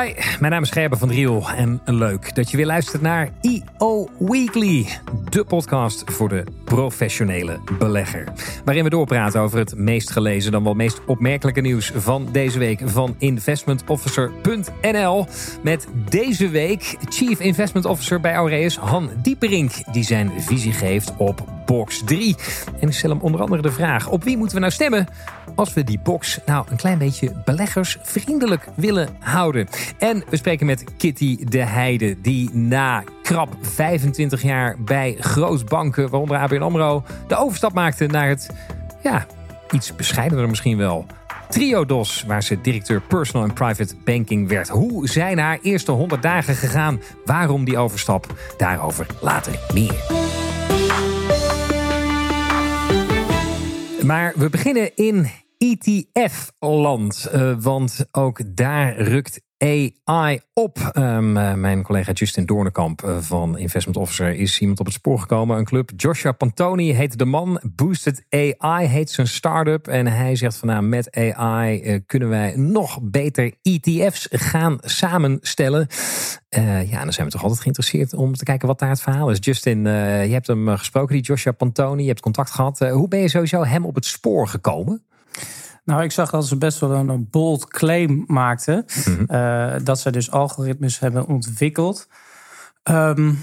Hi, mijn naam is Gerben van Driel en leuk dat je weer luistert naar EO Weekly, de podcast voor de professionele belegger. Waarin we doorpraten over het meest gelezen dan wel meest opmerkelijke nieuws van deze week van investmentofficer.nl. Met deze week Chief Investment Officer bij Aureus, Han Dieperink, die zijn visie geeft op box 3. En ik stel hem onder andere de vraag, op wie moeten we nou stemmen als we die box nou een klein beetje beleggersvriendelijk willen houden? En we spreken met Kitty de Heide, die na krap 25 jaar bij grootbanken, waaronder ABN AMRO, de overstap maakte naar het, ja, iets bescheidener misschien wel. Triodos, waar ze directeur personal en private banking werd. Hoe zijn haar eerste 100 dagen gegaan? Waarom die overstap? Daarover later meer. Maar we beginnen in ETF-land. Uh, want ook daar rukt AI op. Um, mijn collega Justin Doornekamp uh, van Investment Officer is iemand op het spoor gekomen. Een club. Joshua Pantoni heet de man. Boosted AI heet zijn start-up. En hij zegt van nou, met AI uh, kunnen wij nog beter ETF's gaan samenstellen. ja, dan zijn we toch altijd geïnteresseerd om te kijken wat daar het verhaal is. Justin, je hebt hem gesproken, die Joshua Pantoni. Je hebt contact gehad. hoe ben je sowieso hem op het spoor gekomen? Nou, ik zag dat ze best wel een bold claim maakten. Mhm. uh, dat ze dus algoritmes hebben ontwikkeld. Um,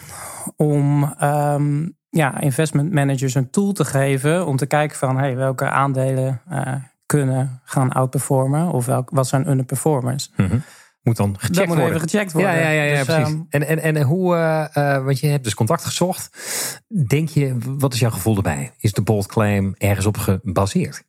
om um, ja, investment managers een tool te geven om te kijken van hey, welke aandelen uh, kunnen gaan outperformen of welk, wat zijn underperformers. Mm Moet dan gecheckt dat moet worden. even gecheckt worden. Ja, ja, ja, ja Dus, precies. ehm, en, en, en hoe, uh, want je hebt dus contact gezocht. Denk je, wat is jouw gevoel erbij? Is de bold claim ergens op gebaseerd?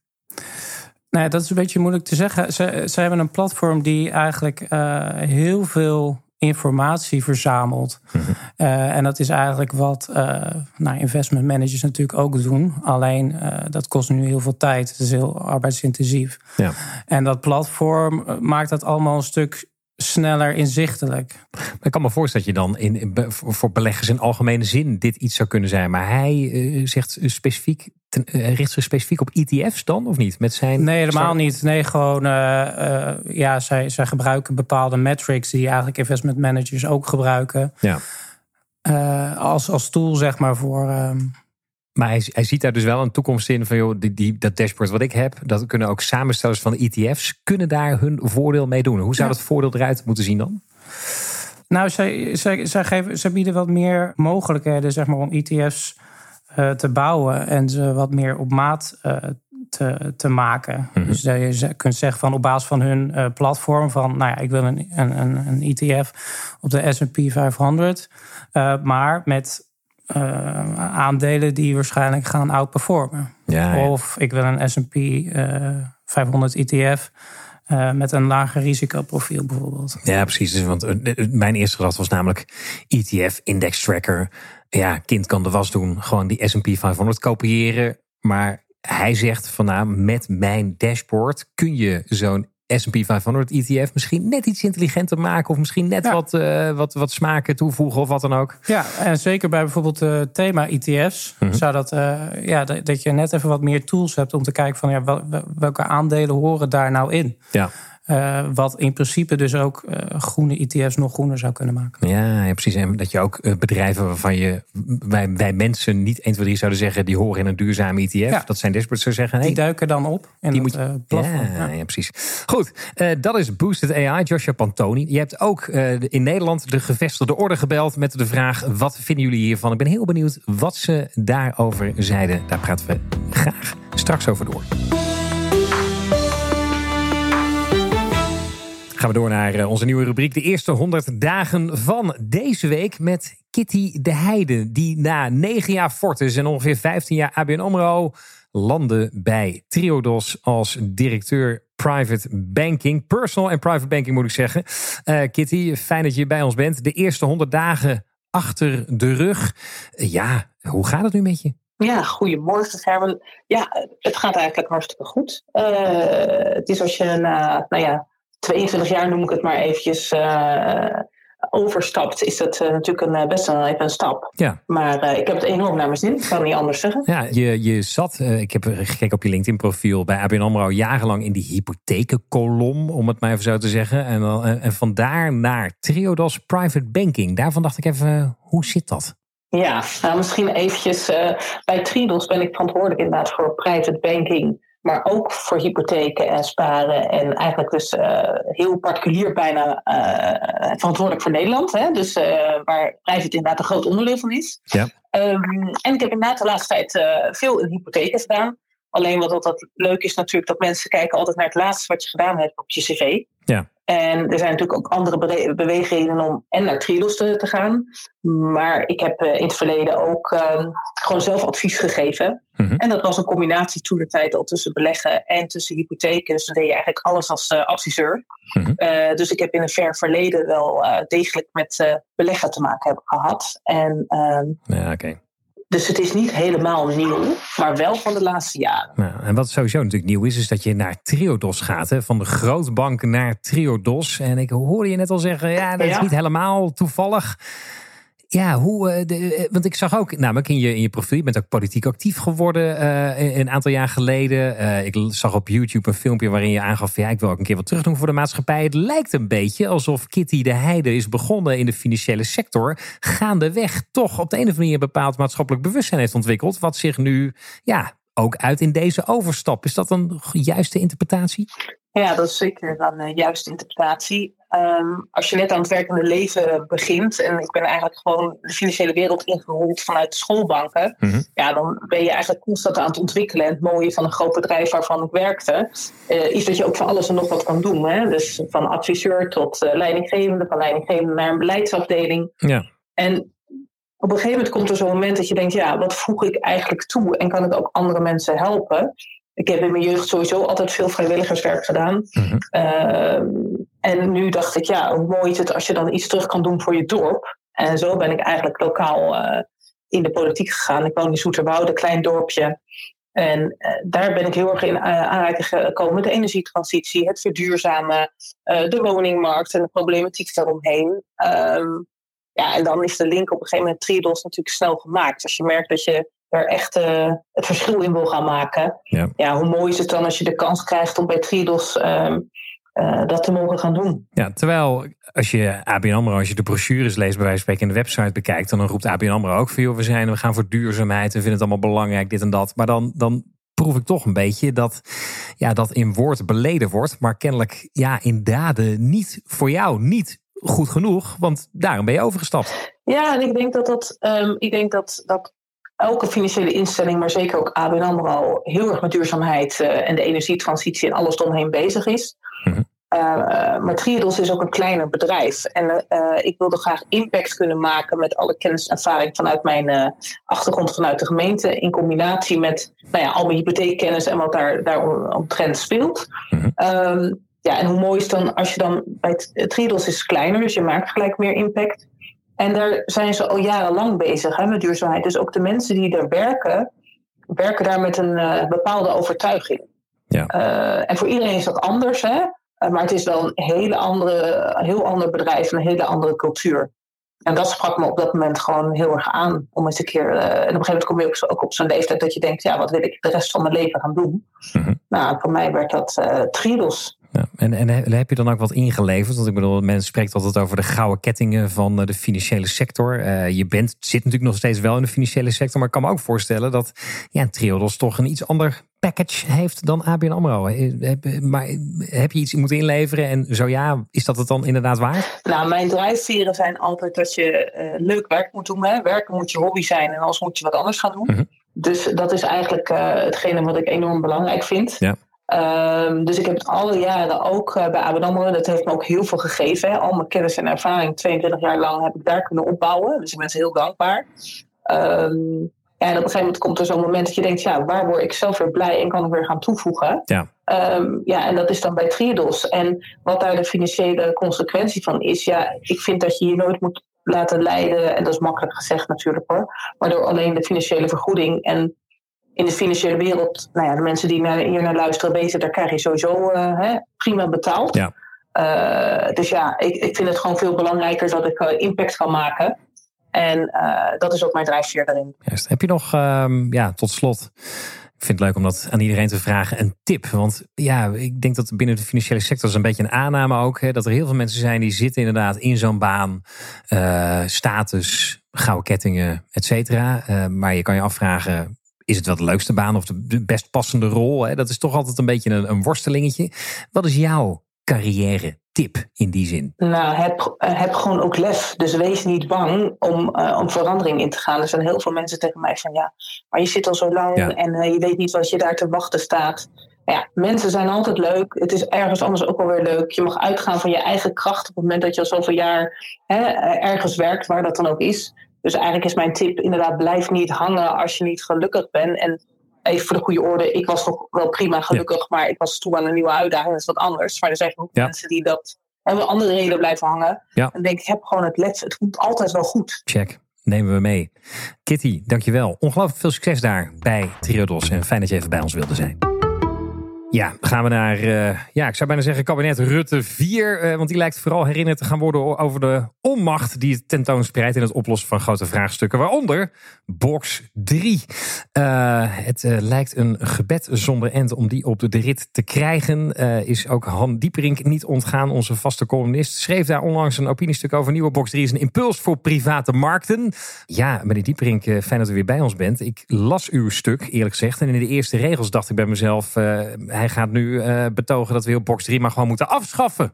Nou, ja, dat is een beetje moeilijk te zeggen. Ze, ze hebben een platform die eigenlijk uh, heel veel informatie verzamelt. Mhm. Uh, en dat is eigenlijk wat uh, nou, investment managers natuurlijk ook doen. Alleen dat kost nu heel veel tijd. Het is heel arbeidsintensief. Ja. En dat platform maakt dat allemaal een stuk sneller inzichtelijk. Ik kan me voorstellen dat je dan in, voor beleggers in algemene zin dit iets zou kunnen zijn. Maar hij uh, zegt specifiek, ten, uh, richt zich specifiek op ETF's dan, of niet? Met zijn nee, helemaal niet. Nee, gewoon, uh, ja, zij, zij gebruiken bepaalde metrics die eigenlijk investment managers ook gebruiken. Ja. als, als tool, zeg maar, voor. ehm, Maar hij, hij, ziet daar dus wel een toekomst in van joh, die, die, dat dashboard wat ik heb, dat kunnen ook samenstellers van ETF's kunnen daar hun voordeel mee doen. Hoe zou Ja. dat voordeel eruit moeten zien dan? Nou, zij, zij, zij, geven, zij bieden wat meer mogelijkheden zeg maar, om ETF's uh, te bouwen en ze wat meer op maat uh, te, te maken. Mhm. Dus dat je kunt zeggen van op basis van hun uh, platform van, nou ja, ik wil een, een, een ETF op de S&P 500, uh, maar met uh, aandelen die waarschijnlijk gaan outperformen. Ja, ja. Of ik wil een S&P uh, 500 ETF uh, met een lager risicoprofiel bijvoorbeeld. Ja, precies. Dus, want uh, mijn eerste gedachte was namelijk ETF, index tracker. Ja, kind kan de was doen. Gewoon die S&P 500 kopiëren. Maar hij zegt van nou, met mijn dashboard kun je zo'n S&P 500 ETF misschien net iets intelligenter maken. Of misschien net ja. wat, uh, wat, wat smaken toevoegen of wat dan ook. Ja, en zeker bij bijvoorbeeld uh, thema-ETF's. Mhm. Mm-hmm. Zou dat, uh, ja, dat, dat, je net even wat meer tools hebt om te kijken van ja, wel, welke aandelen horen daar nou in. Ja. Uh, wat in principe dus ook uh, groene ETF's nog groener zou kunnen maken. Ja, ja precies. En dat je ook uh, bedrijven waarvan je, wij, wij mensen niet 1, 2, 3 zouden zeggen... die horen in een duurzame ETF. Ja. Dat zijn dashboards zou zeggen. Die hey, duiken dan op in die het moet je, platform. Ja, ja. ja, precies. Goed, dat is Boosted AI, Joshua Pantoni. Je hebt ook in Nederland de gevestigde orde gebeld... met de vraag, wat vinden jullie hiervan? Ik ben heel benieuwd wat ze daarover zeiden. Daar praten we graag straks over door. Gaan we door naar eh, onze nieuwe rubriek. De eerste 100 dagen van deze week met Kitty de Heide. Die na 9 jaar Fortis en ongeveer 15 jaar ABN AMRO... landde bij Triodos als directeur private banking. Personal en private banking moet ik zeggen. Uh, Kitty, fijn dat je bij ons bent. De eerste 100 dagen achter de rug. Uh, ja, hoe gaat het nu met je? Ja, goedemorgen Gerben. Ja, het gaat eigenlijk hartstikke goed. Het is als je na, nou ja, 22 jaar noem ik het maar eventjes, uh, overstapt, is dat natuurlijk een, best wel even een stap. Ja. Maar ik heb het enorm naar mijn zin, ik kan niet anders zeggen. Ja, je, je zat, ik heb gekeken op je LinkedIn-profiel bij ABN AMRO jarenlang in die hypothekenkolom, om het maar even zo te zeggen. En, dan, en vandaar naar Triodos Private Banking. Daarvan dacht ik even, hoe zit dat? Ja, nou misschien eventjes. bij Triodos ben ik verantwoordelijk inderdaad voor private banking maar ook voor hypotheken en sparen. En eigenlijk dus uh, heel particulier bijna uh, verantwoordelijk voor Nederland. Hè? Dus uh, waar private inderdaad een groot onderdeel van is. Ja. Um, en ik heb inderdaad de laatste tijd veel in hypotheken gedaan. Alleen wat altijd leuk is natuurlijk dat mensen kijken altijd naar het laatste wat je gedaan hebt op je cv. Ja. En er zijn natuurlijk ook andere beweegredenen om en naar Triodos te, te, gaan. Maar ik heb in het verleden ook uh, gewoon zelf advies gegeven. Mhm. En dat was een combinatie toen de tijd al tussen beleggen en tussen hypotheken. Dus dan deed je eigenlijk alles als uh, adviseur. Mhm. Uh, dus ik heb in een ver verleden wel degelijk met beleggen te maken hebben gehad. En, ehm, ja, oké. Dus het is niet helemaal nieuw, maar wel van de laatste jaren. Nou, en wat sowieso natuurlijk nieuw is, is dat je naar Triodos gaat. Hè? Van de grootbank naar Triodos. En ik hoorde je net al zeggen, ja, dat is niet helemaal toevallig. Ja, hoe, de, uh, want ik zag ook namelijk in je, in je profiel, je bent ook politiek actief geworden uh, een aantal jaar geleden. ik zag op YouTube een filmpje waarin je aangaf, ja, ik wil ook een keer wat terug doen voor de maatschappij. Het lijkt een beetje alsof Kitty de Heide is begonnen in de financiële sector, gaandeweg toch op de een of andere manier een bepaald maatschappelijk bewustzijn heeft ontwikkeld, wat zich nu, ja, ook uit in deze overstap. Is dat een juiste interpretatie? Ja, dat is zeker een juiste interpretatie. Um, als je net aan het werkende leven begint, en ik ben eigenlijk gewoon de financiële wereld ingerold vanuit de schoolbanken, mm-hmm. ja, dan ben je eigenlijk constant aan het ontwikkelen. En het mooie van een groot bedrijf waarvan ik werkte, uh, is dat je ook van alles en nog wat kan doen. Hè? Dus van adviseur tot uh, leidinggevende, van leidinggevende naar een beleidsafdeling. Ja. En op een gegeven moment komt er zo'n moment dat je denkt, ja, wat voeg ik eigenlijk toe en kan ik ook andere mensen helpen? Ik heb in mijn jeugd sowieso altijd veel vrijwilligerswerk gedaan. Mm-hmm. Uh, en nu dacht ik, ja, hoe mooi is het als je dan iets terug kan doen voor je dorp. En zo ben ik eigenlijk lokaal uh, in de politiek gegaan. Ik woon in Zoeterwoude, een klein dorpje. En uh, daar ben ik heel erg in uh, aanraking gekomen met de energietransitie, het verduurzamen, de woningmarkt en de problematiek daaromheen. Um, ja, en dan is de link op een gegeven moment Triodos natuurlijk snel gemaakt. Als je merkt dat je er echt uh, het verschil in wil gaan maken. Ja. ja. hoe mooi is het dan als je de kans krijgt om bij Triodos um, uh, dat te mogen gaan doen. Ja, terwijl als je ABN AMRO, als je de brochures leest, bij wijze van spreken in de website bekijkt, dan roept ABN AMRO ook van, joh, we, zijn, we gaan voor duurzaamheid, we vinden het allemaal belangrijk, dit en dat. Maar dan, dan proef ik toch een beetje dat ja, dat in woord beleden wordt, maar kennelijk ja, in daden niet voor jou niet goed genoeg, want daarom ben je overgestapt. Ja, en ik denk dat dat, um, ik denk dat, dat elke financiële instelling, maar zeker ook ABN AMRO, heel erg met duurzaamheid uh, en de energietransitie en alles eromheen bezig is. Mm-hmm. Uh, maar Triodos is ook een kleiner bedrijf. En uh, ik wilde graag impact kunnen maken met alle kennis en ervaring vanuit mijn achtergrond vanuit de gemeente. In combinatie met nou ja, al mijn hypotheekkennis en wat daar, daar omtrent speelt. Mm-hmm. Um, ja, en hoe mooi is dan als je dan bij Triodos is kleiner, dus je maakt gelijk meer impact. En daar zijn ze al jarenlang bezig hè, met duurzaamheid. Dus ook de mensen die daar werken, werken daar met een uh, bepaalde overtuiging. Ja. Uh, en voor iedereen is dat anders, hè? Uh, maar het is wel een hele andere, heel ander bedrijf, een hele andere cultuur. En dat sprak me op dat moment gewoon heel erg aan. Om eens een keer. en op een gegeven moment kom je ook, ook op zo'n leeftijd dat je denkt: ja, wat wil ik de rest van mijn leven gaan doen? Mm-hmm. Nou, voor mij werd dat uh, Triodos. Ja, en, en heb je dan ook wat ingeleverd? Want ik bedoel, men spreekt altijd over de gouden kettingen van de financiële sector. Uh, je bent, zit natuurlijk nog steeds wel in de financiële sector. Maar ik kan me ook voorstellen dat ja, Triodos toch een iets ander package heeft dan ABN AMRO. Maar heb je iets moeten inleveren? En zo ja, is dat het dan inderdaad waar? Nou, mijn drijfveren zijn altijd dat je uh, leuk werk moet doen. Hè? Werken moet je hobby zijn en anders moet je wat anders gaan doen. Mm-hmm. Dus dat is eigenlijk hetgene wat ik enorm belangrijk vind. Ja. Um, dus ik heb het alle jaren ook uh, bij ABN AMRO, dat heeft me ook heel veel gegeven. Hè. Al mijn kennis en ervaring, 22 jaar lang, heb ik daar kunnen opbouwen. Dus ik ben ze heel dankbaar. Um, ja, en op een gegeven moment komt er zo'n moment dat je denkt, ja, waar word ik zelf weer blij en kan ik weer gaan toevoegen? Ja. Um, ja, en dat is dan bij Triodos. En wat daar de financiële consequentie van is, ja, ik vind dat je je nooit moet laten leiden, en dat is makkelijk gezegd natuurlijk hoor, maar door alleen de financiële vergoeding en in de financiële wereld, nou ja, de mensen die naar, hier naar luisteren weten, daar krijg je sowieso uh, hè, prima betaald. Ja. dus ja, ik, ik vind het gewoon veel belangrijker dat ik impact kan maken. En dat is ook mijn drijfveer daarin. Juist. Heb je nog, ehm, ja, tot slot, ik vind het leuk om dat aan iedereen te vragen. Een tip. Want ja, ik denk dat binnen de financiële sector is een beetje een aanname ook. Hè, dat er heel veel mensen zijn die zitten inderdaad in zo'n baan. Status, gouden kettingen, et cetera. Maar je kan je afvragen, is het wel de leukste baan of de best passende rol? Hè? Dat is toch altijd een beetje een, een worstelingetje. Wat is jouw carrière tip in die zin? Nou, heb, heb gewoon ook lef. Dus wees niet bang om, uh, om verandering in te gaan. Er zijn heel veel mensen tegen mij van ja, maar je zit al zo lang en uh, je weet niet wat je daar te wachten staat. Ja, mensen zijn altijd leuk. Het is ergens anders ook alweer leuk. Je mag uitgaan van je eigen kracht op het moment dat je al zoveel jaar hè, ergens werkt, waar dat dan ook is. Dus eigenlijk is mijn tip inderdaad, blijf niet hangen als je niet gelukkig bent. En even voor de goede orde, ik was nog wel prima gelukkig, maar ik was toe aan een nieuwe uitdaging, dat is wat anders. Maar er zijn ook mensen die dat hebben andere redenen blijven hangen. Ja. En denk ik, heb gewoon het let, het komt altijd wel goed. Check. Nemen we mee. Kitty, dankjewel. Ongelooflijk veel succes daar bij Triodos. En fijn dat je even bij ons wilde zijn. Ja, gaan we naar, uh, ja, ik zou bijna zeggen kabinet Rutte 4. Uh, eh, want die lijkt vooral herinnerd te gaan worden over de onmacht die het tentoonspreidt in het oplossen van grote vraagstukken. Waaronder box 3. Uh, eh, het lijkt een gebed zonder end om die op de rit te krijgen. is ook Han Dieperink niet ontgaan, onze vaste columnist. Schreef daar onlangs een opiniestuk over nieuwe box 3 is een impuls voor private markten. Ja, meneer Dieperink, fijn dat u weer bij ons bent. Ik las uw stuk, eerlijk gezegd. En in de eerste regels dacht ik bij mezelf hij gaat nu uh, betogen dat we heel box 3 maar gewoon moeten afschaffen.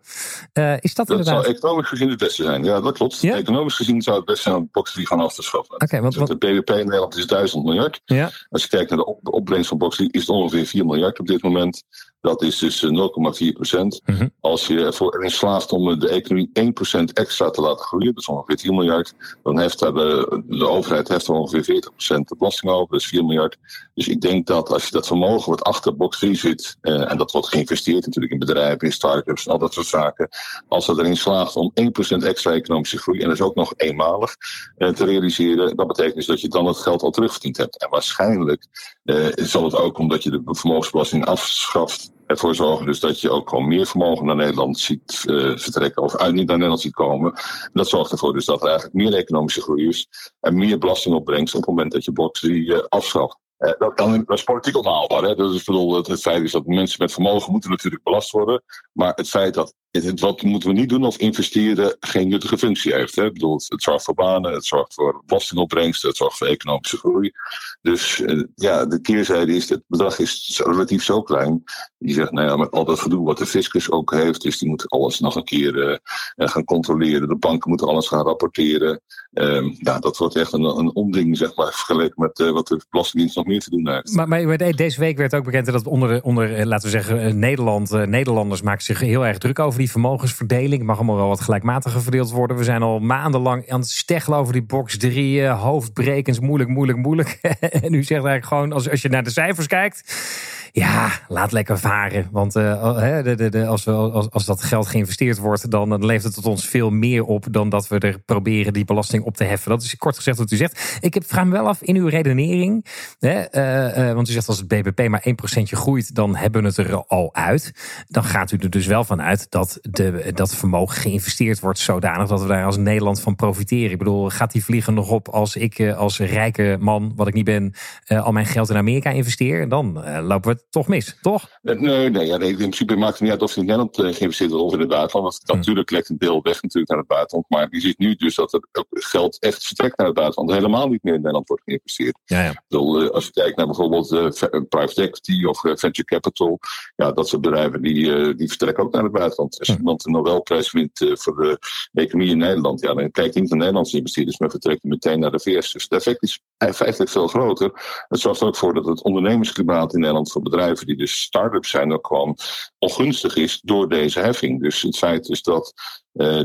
Uh, is dat, dat zou economisch gezien het beste zijn. Ja, dat klopt. Ja? Economisch gezien zou het best zijn om box 3 gaan af te schaffen. Okay, want, dus De BBP in Nederland is 1000 miljard. Ja. Als je kijkt naar de opbrengst van box 3 is het ongeveer 4 miljard op dit moment. Dat is dus 0,4 eh, procent. Mm Als je ervoor erin slaagt om de economie 1 procent extra te laten groeien, dat is ongeveer 10 miljard, dan heeft de, de overheid heeft er ongeveer 40 procent de belasting over, dat is 4 miljard. Dus ik denk dat als je dat vermogen wat achter box 3 zit, eh, en dat wordt geïnvesteerd natuurlijk in bedrijven, in start-ups en al dat soort zaken, als dat erin slaagt om 1 procent extra economische groei, en dat is ook nog eenmalig, eh, te realiseren, dat betekent dus dat je dan het geld al terugverdiend hebt. En waarschijnlijk eh, zal het ook omdat je de vermogensbelasting afschaft, ervoor zorgen dus dat je ook gewoon meer vermogen naar Nederland ziet uh, vertrekken of uit niet naar Nederland ziet komen. dat zorgt ervoor dus dat er eigenlijk meer economische groei is en meer belastingopbrengst op het moment dat je box die uh, afschaft. Uh, dat, dan, dat is politiek onhaalbaar. Hè? Is, bedoel, het, het feit is dat mensen met vermogen moeten natuurlijk belast worden. Maar het feit dat wat moeten we niet doen als investeren geen nuttige functie heeft. Hè? Bedoel, het, zorgt voor banen, het zorgt voor belastingopbrengsten, het zorgt voor economische groei. Dus uh, ja, de keerzijde is, het bedrag is relatief zo klein. Die zegt, nou ja, met al dat gedoe wat de fiscus ook heeft, dus die moet alles nog een keer uh, gaan controleren. De banken moeten alles gaan rapporteren. Um, ja, dat wordt echt een, een onding, zeg maar, vergeleken met uh, wat de Belastingdienst nog meer te doen heeft. Maar, maar deze week werd ook bekend dat onder, onder laten we zeggen, Nederland, Nederlanders maken zich heel erg druk over die vermogensverdeling. mag allemaal wel wat gelijkmatiger verdeeld worden. We zijn al maandenlang aan het steggelen over die box 3. hoofdbrekens, moeilijk, moeilijk, moeilijk. en u zegt eigenlijk gewoon, als, als je naar de cijfers kijkt. Ja, laat lekker varen. Want uh, de, de, als, als, als dat geld geïnvesteerd wordt, dan, dan levert het ons veel meer op dan dat we er proberen die belasting op te heffen. Dat is kort gezegd wat u zegt. Ik vraag me wel af in uw redenering. Hè, uh, uh, want u zegt als het BBP maar 1% groeit, dan hebben we het er al uit. Dan gaat u er dus wel van uit dat de, dat vermogen geïnvesteerd wordt zodanig dat we daar als Nederland van profiteren. Ik bedoel, gaat die vliegen nog op als ik als rijke man, wat ik niet ben, al mijn geld in Amerika investeer? Dan lopen we toch mis, toch? Nee, nee, ja, nee in principe maakt het niet uit of het in Nederland geïnvesteerd wordt of in het buitenland. Want hm. natuurlijk lekt een deel weg natuurlijk naar het buitenland. Maar je ziet nu dus dat er geld echt vertrekt naar het buitenland. Helemaal niet meer in Nederland wordt geïnvesteerd. Ja, ja. Bedoel, als je kijkt naar bijvoorbeeld private equity of venture capital. Ja, dat soort bedrijven die, die vertrekken ook naar het buitenland. Als iemand een Nobelprijs wint voor de economie in Nederland. Ja, dan kijkt niet naar Nederlandse investeerders, maar vertrekt meteen naar de VS. Dus het effect is feitelijk veel groter. Het zorgt er ook voor dat het ondernemersklimaat in Nederland voor bedrijven die dus start-ups zijn ook gewoon ongunstig is door deze heffing. Dus het feit is dat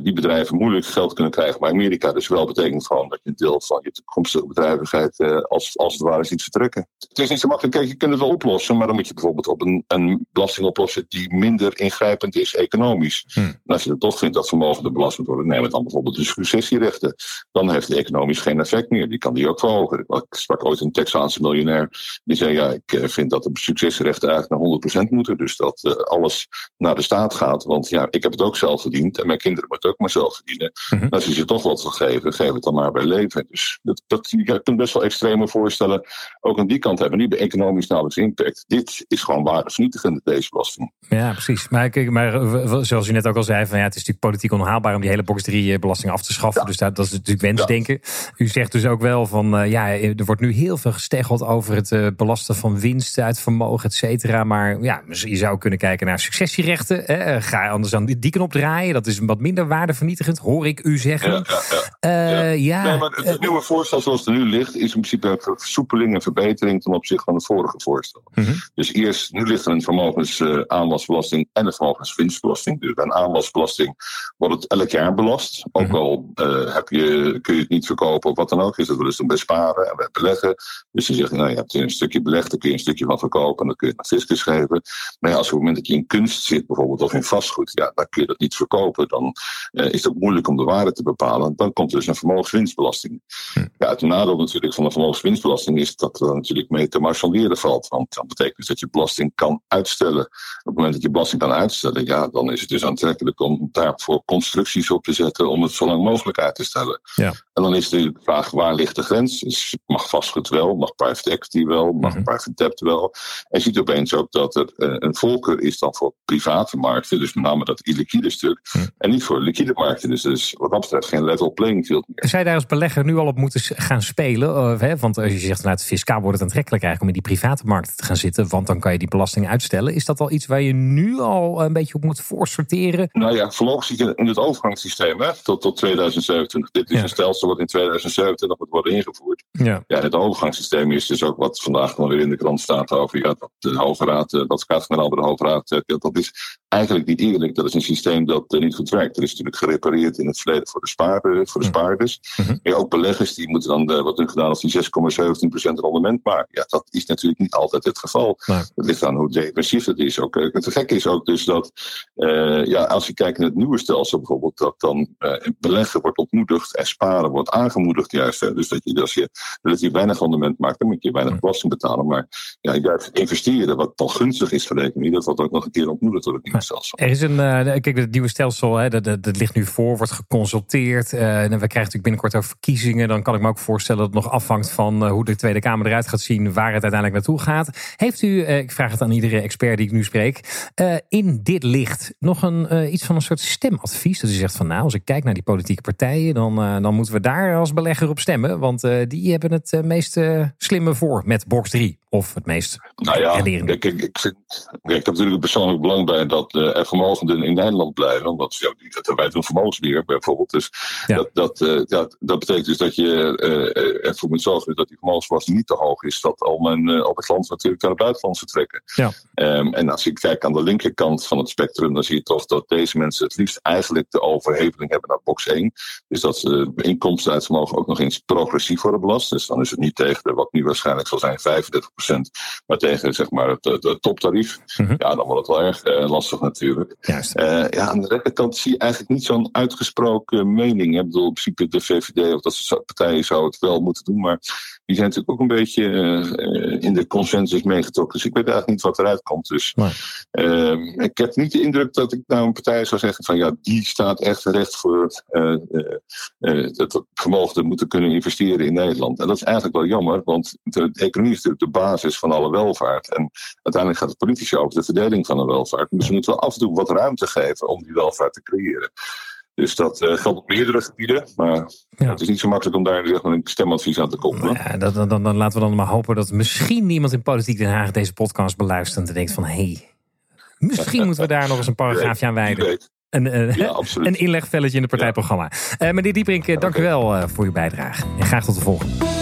die bedrijven moeilijk geld kunnen krijgen. Maar Amerika dus wel betekent gewoon dat je een deel van je toekomstige bedrijvigheid als, als het ware ziet vertrekken. Het is niet zo makkelijk. Kijk, je kunt het wel oplossen, maar dan moet je bijvoorbeeld op een, een belasting oplossen die minder ingrijpend is economisch. Hm. En als je dan toch vindt dat vermogen belast moet worden, neem het dan bijvoorbeeld de successierechten. Dan heeft het economisch geen effect meer. Die kan die ook verhogen. Ik sprak ooit een Texaanse miljonair die zei: Ja, ik vind dat de successierechten eigenlijk naar 100% moeten. Dus dat uh, alles naar de staat gaat. Want ja, ik heb het ook zelf verdiend en mijn kinderen moeten het ook maar zelf verdienen. Mm Als je ze toch wat wil geven, geef het dan maar bij leven. Dus dat, dat, je kunt best wel extreme voorstellen. Ook aan die kant hebben. Niet bij economisch nauwelijks impact. Dit is gewoon waardevernietigend, deze belasting. Ja, precies. Maar, kijk, maar eh, zoals u net ook al zei, van, ja, het is natuurlijk politiek onhaalbaar om die hele box 3 eh, belasting af te schaffen. Dus dat, dat is natuurlijk wensdenken. U zegt dus ook wel van ja, er wordt nu heel veel gesteggeld over het belasten van winst uit vermogen, et cetera. Maar ja, je zou kunnen kijken naar successierechten. Hè. Ga anders dan die knop draaien. Dat is wat minder waardevernietigend, hoor ik u zeggen. Ja, ja, ja. ja. Nee, maar het nieuwe voorstel zoals het er nu ligt, is in principe een versoepeling en verbetering ten opzichte van het vorige voorstel. Mhm. Dus eerst, nu ligt er een vermogensaanwasbelasting en een vermogenswinstbelasting. Dus bij een aanwasbelasting wordt het elk jaar belast. Ook mhm. al uh, heb je, kun je het niet verkopen of wat dan ook, is dat wel eens dan bij sparen en bij beleggen. Dus je zegt, nou, je hebt een stukje belegd, dan kun je een stukje van verkopen en dan kun je het naar fiscus geven. Maar ja, als op het moment dat je in kunst zit, bijvoorbeeld, of in vastgoed, ja, dan kun je dat niet verkopen. Dan uh, is het ook moeilijk om de waarde te bepalen. Dan komt er dus een vermogenswinstbelasting. Mhm. Ja, het nadeel natuurlijk van de vermogenswinstbelasting is dat er natuurlijk mee te marchanderen valt. Want dat betekent dus dat je belasting kan uitstellen. Op het moment dat je belasting kan uitstellen, ja, dan is het dus aantrekkelijk om daarvoor constructies op te zetten om het zo lang mogelijk uit te stellen. Ja. En dan is de vraag, waar ligt de grens? Dus mag vastgoed wel, mag private equity wel, mag mm private debt wel. En je ziet opeens ook dat er uh, een voorkeur is dan voor private markten, dus met name dat illiquide stuk, mhm. en niet voor liquide markten. Dus, dus wat dat betreft geen level playing field meer. Je daar als belegger nu al op moeten gaan spelen? Hè? Want als je zegt, vanuit het fiscaal wordt het aantrekkelijk eigenlijk om in die private markt te gaan zitten, want dan kan je die belasting uitstellen. Is dat al iets waar je nu al een beetje op moet voorsorteren? Nou ja, voorlopig zie je in het overgangssysteem hè, tot, tot 2027. Dit is een stelsel wat in 2027 moet worden ingevoerd. Ja. ja, het overgangssysteem is dus ook wat vandaag nog weer in de krant staat over ja, dat de Hoge Raad, eh, dat gaat de Hoge Raad, eh, dat is eigenlijk niet eerlijk. Dat is een systeem dat niet goed werkt. Er is natuurlijk gerepareerd in het verleden voor de, voor de spaarders. Mm ja, ook beleggers die moeten dan, de, wat hun gedaan als die 6,17% rendement maken. Ja, dat is natuurlijk niet altijd het geval. Het ligt aan hoe depressief het is. Ook, het gekke is ook dus dat, uh, ja, als je kijkt naar het nieuwe stelsel bijvoorbeeld, dat dan uh, beleggen wordt ontmoedigd en sparen wordt aangemoedigd juist. Hè. Dus dat je, als je relatief weinig rendement maakt, dan moet je weinig belasting betalen. Maar ja, juist investeren, wat dan gunstig is voor de economie, dat wordt ook nog een keer ontmoedigd door het nieuwe stelsel. Er is een, uh, kijk, het nieuwe stelsel, hè, dat, dat, dat, ligt nu voor, wordt geconsulteerd. Uh, we krijgen natuurlijk binnenkort ook verkiezingen. Dan kan ik me ook voorstellen dat het nog afhangt van hoe de Tweede Kamer eruit gaat zien, waar het uiteindelijk naartoe gaat. Heeft u, ik vraag het aan iedere expert die ik nu spreek, in dit licht nog een, iets van een soort stemadvies? Dat u zegt van nou, als ik kijk naar die politieke partijen, dan, dan moeten we daar als belegger op stemmen. Want die hebben het meest slimme voor met box 3. Of het meest nou ja, ik, ik, ik, vind, ik heb natuurlijk persoonlijk belang bij dat uh, er vermogenden in Nederland blijven. Omdat ja, dat, wij doen vermogensbeheer bijvoorbeeld. Dus dat, dat, uh, dat, dat betekent dus dat je uh, ervoor moet zorgen dat die vermogensbelasting niet te hoog is. Dat al men op het land natuurlijk naar het buitenland vertrekken. Ja. Um, en als je kijkt aan de linkerkant van het spectrum, dan zie je toch dat deze mensen het liefst eigenlijk de overheveling hebben naar box 1. Dus dat ze inkomsten uit vermogen ook nog eens progressief worden belast. Dus dan is het niet tegen de, wat nu waarschijnlijk zal zijn 35%, maar tegen zeg maar het, het toptarief. Mhm. Ja, dan wordt het wel erg uh, lastig natuurlijk. Juist. Uh, ja, aan de rechterkant zie je eigenlijk niet zo'n uitgesproken mening. Ik bedoel, in principe de VVD of dat soort partijen zou het wel moeten doen, maar die zijn natuurlijk ook een beetje uh, in de consensus meegetrokken. Dus ik weet eigenlijk niet wat eruit komt. Dus uh, ik heb niet de indruk dat ik nou een partij zou zeggen van ja, die staat echt recht voor dat vermogen moeten kunnen investeren in Nederland. En dat is eigenlijk wel jammer, want de economie is natuurlijk de basis van alle welvaart. En uiteindelijk gaat het politische over de verdeling van de welvaart. Dus we moeten wel af en toe wat ruimte geven om die welvaart te creëren. Dus dat uh, geldt op meerdere gebieden. Maar het is niet zo makkelijk om daar zeg maar, een stemadvies aan te koppelen. Ja, dat, dan, dan, dan, laten we dan maar hopen dat misschien niemand in Politiek Den Haag deze podcast beluistert en denkt van hé, hey, misschien moeten we daar nog eens een paragraafje aan wijden. Een, uh, ja, een inlegvelletje in het partijprogramma. Ja. Uh, meneer Dieprink, okay. dank u wel voor uw bijdrage. En graag tot de volgende.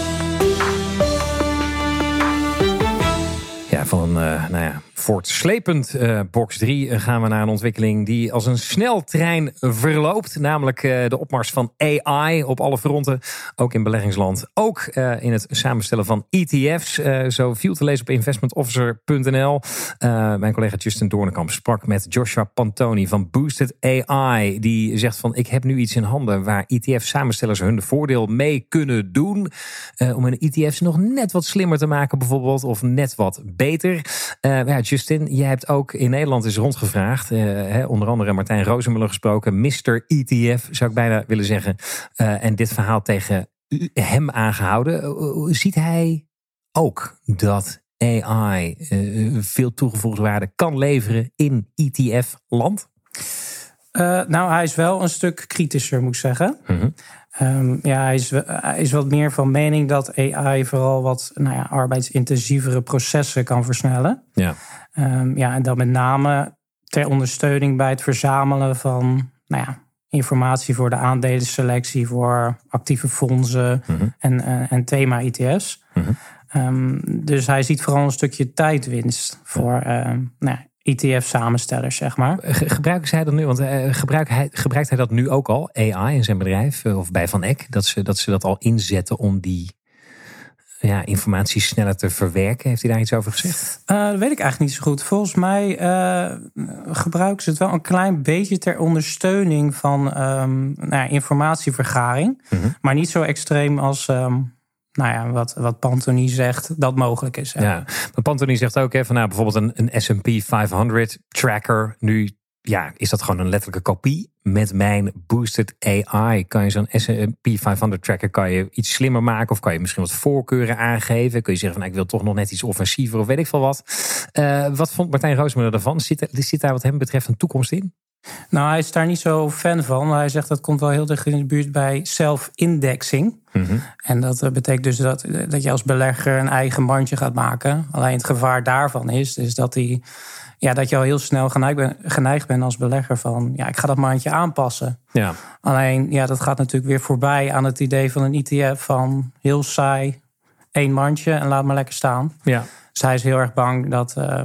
Ja, van nou ja, Voortslepend uh, box 3 gaan we naar een ontwikkeling die als een sneltrein verloopt. Namelijk uh, de opmars van AI op alle fronten. Ook in beleggingsland. Ook in het samenstellen van ETF's. zo viel te lezen op investmentofficer.nl. mijn collega Justin Doornekamp sprak met Joshua Pantoni van Boosted AI. Die zegt van ik heb nu iets in handen waar ETF-samenstellers hun voordeel mee kunnen doen. om hun ETF's nog net wat slimmer te maken bijvoorbeeld. Of net wat beter. ja, Justin, jij hebt ook in Nederland eens rondgevraagd. Uh, onder andere Martijn Rozenmuller gesproken. Mr. ETF zou ik bijna willen zeggen. Uh, en dit verhaal tegen hem aangehouden. Uh, ziet hij ook dat AI veel toegevoegde waarde kan leveren in ETF-land? nou, hij is wel een stuk kritischer, moet ik zeggen. Mm Um, ja, hij is, hij is wat meer van mening dat AI vooral wat nou ja, arbeidsintensievere processen kan versnellen. Ja. Um, ja, en dan met name ter ondersteuning bij het verzamelen van nou ja, informatie voor de aandelenselectie, voor actieve fondsen mm -hmm. en, uh, en thema-ETF's. Mm -hmm. um, dus hij ziet vooral een stukje tijdwinst voor uh, nou ja, ETF-samenstellers, zeg maar. Gebruiken zij dat nu? Want uh, gebruikt, hij, gebruikt hij dat nu ook al, AI in zijn bedrijf uh, of bij Van Eck, dat ze, dat ze dat al inzetten om die ja, informatie sneller te verwerken? Heeft hij daar iets over gezegd? Uh, dat weet ik eigenlijk niet zo goed. Volgens mij gebruiken ze het wel een klein beetje ter ondersteuning van um, nou ja, informatievergaring, mm -hmm. maar niet zo extreem als. Um, nou ja, wat, wat Pantoni zegt, dat mogelijk is. Ja, maar Pantoni zegt ook hè, van nou, bijvoorbeeld een, een SP 500 tracker. Nu ja, is dat gewoon een letterlijke kopie. Met mijn boosted AI kan je zo'n SP 500 tracker kan je iets slimmer maken. Of kan je misschien wat voorkeuren aangeven. Kun je zeggen van nou, ik wil toch nog net iets offensiever of weet ik veel wat. Uh, wat vond Martijn Roosmuller ervan? Zit, zit daar wat hem betreft een toekomst in? Nou, hij is daar niet zo fan van. Hij zegt dat komt wel heel dicht in de buurt bij self-indexing. Mm En dat eh, betekent dus dat, dat je als belegger een eigen mandje gaat maken. Alleen het gevaar daarvan is, is dat, die, ja, dat je al heel snel geneigd, ben, geneigd bent als belegger van... ja, ik ga dat mandje aanpassen. Ja. Alleen, ja, dat gaat natuurlijk weer voorbij aan het idee van een ETF van heel saai, één mandje en laat maar lekker staan. Ja. Dus hij is heel erg bang dat uh,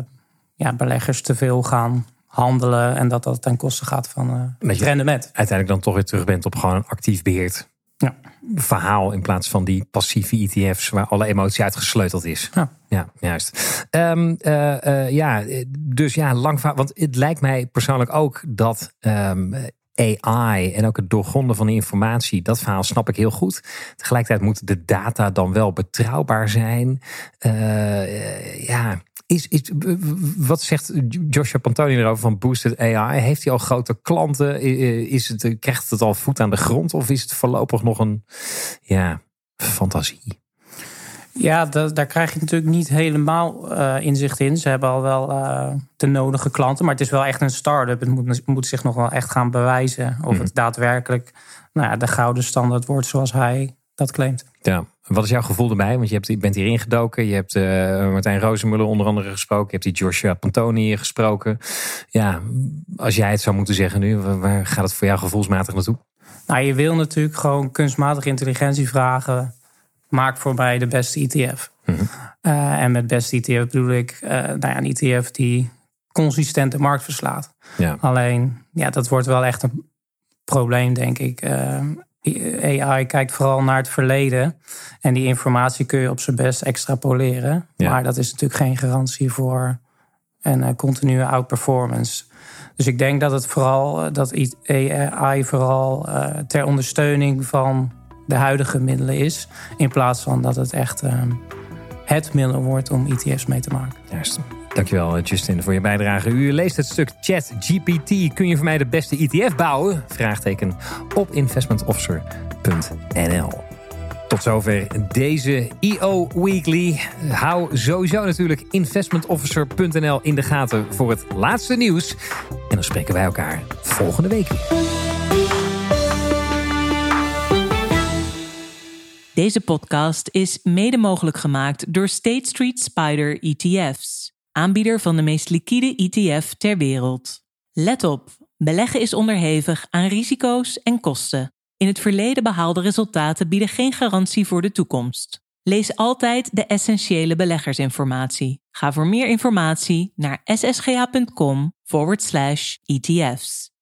ja, beleggers te veel gaan handelen en dat dat ten koste gaat van uh, het rendement. Uiteindelijk dan toch weer terug bent op gewoon een actief beheerd ja. verhaal in plaats van die passieve ETF's waar alle emotie uitgesleuteld is. Ja, ja juist. Um, uh, uh, ja, dus ja, lang want het lijkt mij persoonlijk ook dat um, AI en ook het doorgronden van de informatie, dat verhaal snap ik heel goed. Tegelijkertijd moet de data dan wel betrouwbaar zijn. Uh, ja, is, is, wat zegt Joshua Pantoni erover van Boosted AI? Heeft hij al grote klanten? Is het, krijgt het al voet aan de grond? Of is het voorlopig nog een ja, fantasie? Ja, dat, daar krijg je natuurlijk niet helemaal uh, inzicht in. Ze hebben al wel uh, de nodige klanten, maar het is wel echt een start-up. Het moet, moet zich nog wel echt gaan bewijzen of het mhm. daadwerkelijk nou ja, de gouden standaard wordt zoals hij dat claimt. Ja, wat is jouw gevoel erbij? Want je, hebt, je bent hierin gedoken. Je hebt uh, Martijn Rozenmuller onder andere gesproken. Je hebt die Joshua Pantoni gesproken. Ja, als jij het zou moeten zeggen nu, waar gaat het voor jou gevoelsmatig naartoe? Nou, je wil natuurlijk gewoon kunstmatige intelligentie vragen. Maak voor mij de beste ETF. Mhm. uh, en met beste ETF bedoel ik uh, nou ja, een ETF die consistent de markt verslaat. Ja. Alleen, ja, dat wordt wel echt een probleem, denk ik. AI kijkt vooral naar het verleden. En die informatie kun je op zijn best extrapoleren. Maar dat is natuurlijk geen garantie voor een uh, continue outperformance. Dus ik denk dat het vooral dat AI vooral uh, ter ondersteuning van de huidige middelen is. In plaats van dat het echt uh, het middel wordt om ETF's mee te maken. Juist. Dankjewel Justin voor je bijdrage. U leest het stuk Chat GPT. Kun je voor mij de beste ETF bouwen? Vraagteken op investmentofficer.nl. Tot zover deze EO Weekly. Hou sowieso natuurlijk investmentofficer.nl in de gaten voor het laatste nieuws. En dan spreken wij elkaar volgende week Deze podcast is mede mogelijk gemaakt door State Street Spider ETF's aanbieder van de meest liquide ETF ter wereld. Let op, beleggen is onderhevig aan risico's en kosten. In het verleden behaalde resultaten bieden geen garantie voor de toekomst. Lees altijd de essentiële beleggersinformatie. Ga voor meer informatie naar ssga.com forward slash ETF's.